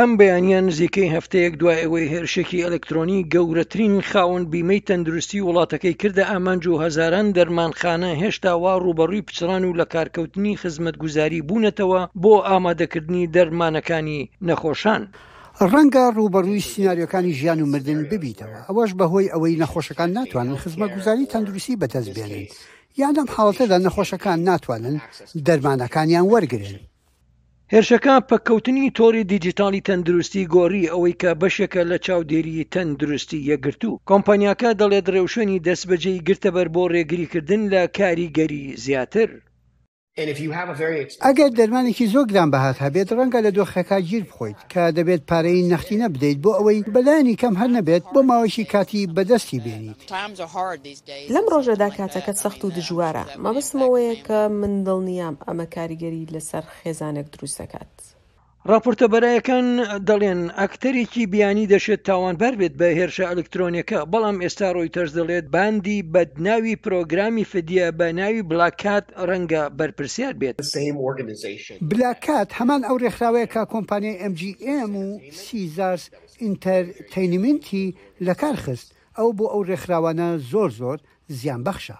ئەم بەیانییە نزیکەی هەفتەیەک دوای ئەوەی هێرشێکی ئەلکترۆنی گەورەترین خاوەن بیمەی تەندروستی وڵاتەکەی کردە ئامانج و هەزاران دەرمانخانە هێشتا وا ڕووبەڕووی پچڕان و لە کارکەوتنی خزمەتگوزاری بوونەتەوە بۆ ئامادەکردنی دەرمانەکانی نەخۆشان. ڕەنگە ڕووبەڕووی سیناریۆکانی ژیان و مردن ببیتەوە، ئەوەش بەهۆی ئەوەی نەخۆشەکان ناتوانن خزمەتگوزاری تەندروستی بەدەست بێنن، یان لەم حاڵەتەدا نەخۆشەکان ناتوانن دەرمانەکانیان وەرگرن. هێرشەکە پەککەوتنی تۆڕی دیجیتاڵی تەندروستی گۆڕی ئەوەی کە بەشێکە لە چاودێری تەندروستی یەکگرتوو کۆمپانیاکە دەڵێت ڕێوشوێنی دەستبەجێی گرتەبەر بۆ ڕێگریکردن لە کاریگەری زیاتر. ئەگەر دەرمانێکی زۆر گرانبەهات هەبێت، ڕەنگە لە دۆخێکا گیر بخۆیت کە دەبێت پارەی نەختینە بدەیت بۆ ئەوەی بە لایەنی کەم هەر نەبێت بۆ ماوەیەکی کاتی بەدەستی بێنیت. لەم ڕۆژەدا کاتەکە سەخت و دژوارە، مەبەستم ئەوەیە کە من دڵنیام ئەمە کاریگەری لەسەر خێزانێک دروست دەکات. ڕاپۆرتە بەرایەکان دەڵێن ئەکتەرێکی بیانی دەشێت تاوانبار بێت بە هێرشە ئەلکترۆنیەکە، بەڵام ئێستا ڕۆیتەرز دەڵێت باندی بەدناوی پرۆگرامی فدیە بە ناوی بلاک کات ڕەنگە بەرپرسیار بێت. بلاک کات هەمان ئەو ڕێکخراوەیە کە کۆمپانیای ئێم جی ئێم و سیزارس ئینتەرتەینمینتی لەکار خست ئەو بۆ ئەو ڕێکخراوانە زۆر زۆر زیان بەخشە.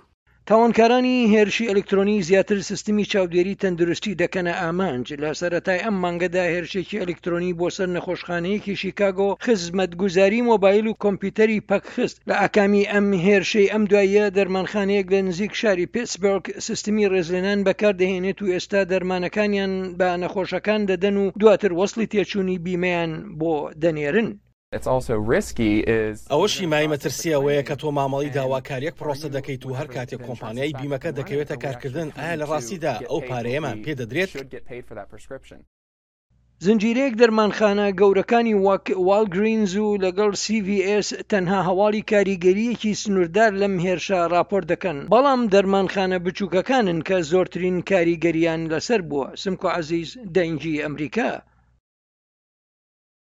تاوانکارانی هێرشی ئەلیکترۆنی زیاتر سیستمی چاودێری تەندروستی دەکەنە ئامانج، لە سەرەتای ئەم مانگەدا هێرشێکی ئەلیکترۆنی بۆ سەر نەخۆشخانەیەکی شیکاگۆ خزمەتگوزاری مۆبایل و کۆمپیوتەری پەکخست، لە ئاکامی ئەم هێرشەی ئەم دواییە دەرمانخانەیەک لە نزیک شاری پیتسبرگ سیستمی ڕێزلێنان بەکاردەهێنێت و ئێستا دەرمانەکانیان بە نەخۆشەکان دەدەن و دواتر وەسڵی تێچوونی بیمەیان بۆ دەنێرن. ئەوەشی مای مەترسی ئەوەیە کە تۆ مامەڵی داواکاریەک پرۆسە دەکەیت و هەر کاتێک کۆمپانیای بیمەکە دەکەوێتە کارکردن ئایا لە ڕاستیدا ئەو پارەیەمان پێ دەدرێت؟ زنجیرەیەک دەرمانخانە گەورەکانی وەک Walgreens و لەگەڵ CVS تەنها هەواڵی کاریگەرییەکی سنووردار لەم هێرشە ڕاپۆرت دەکەن، بەڵام دەرمانخانە بچووکەکانن کە زۆرترین کاریگەرییان لەسەر بووە. سمکۆ عەزیز، دەنگی ئەمریکا.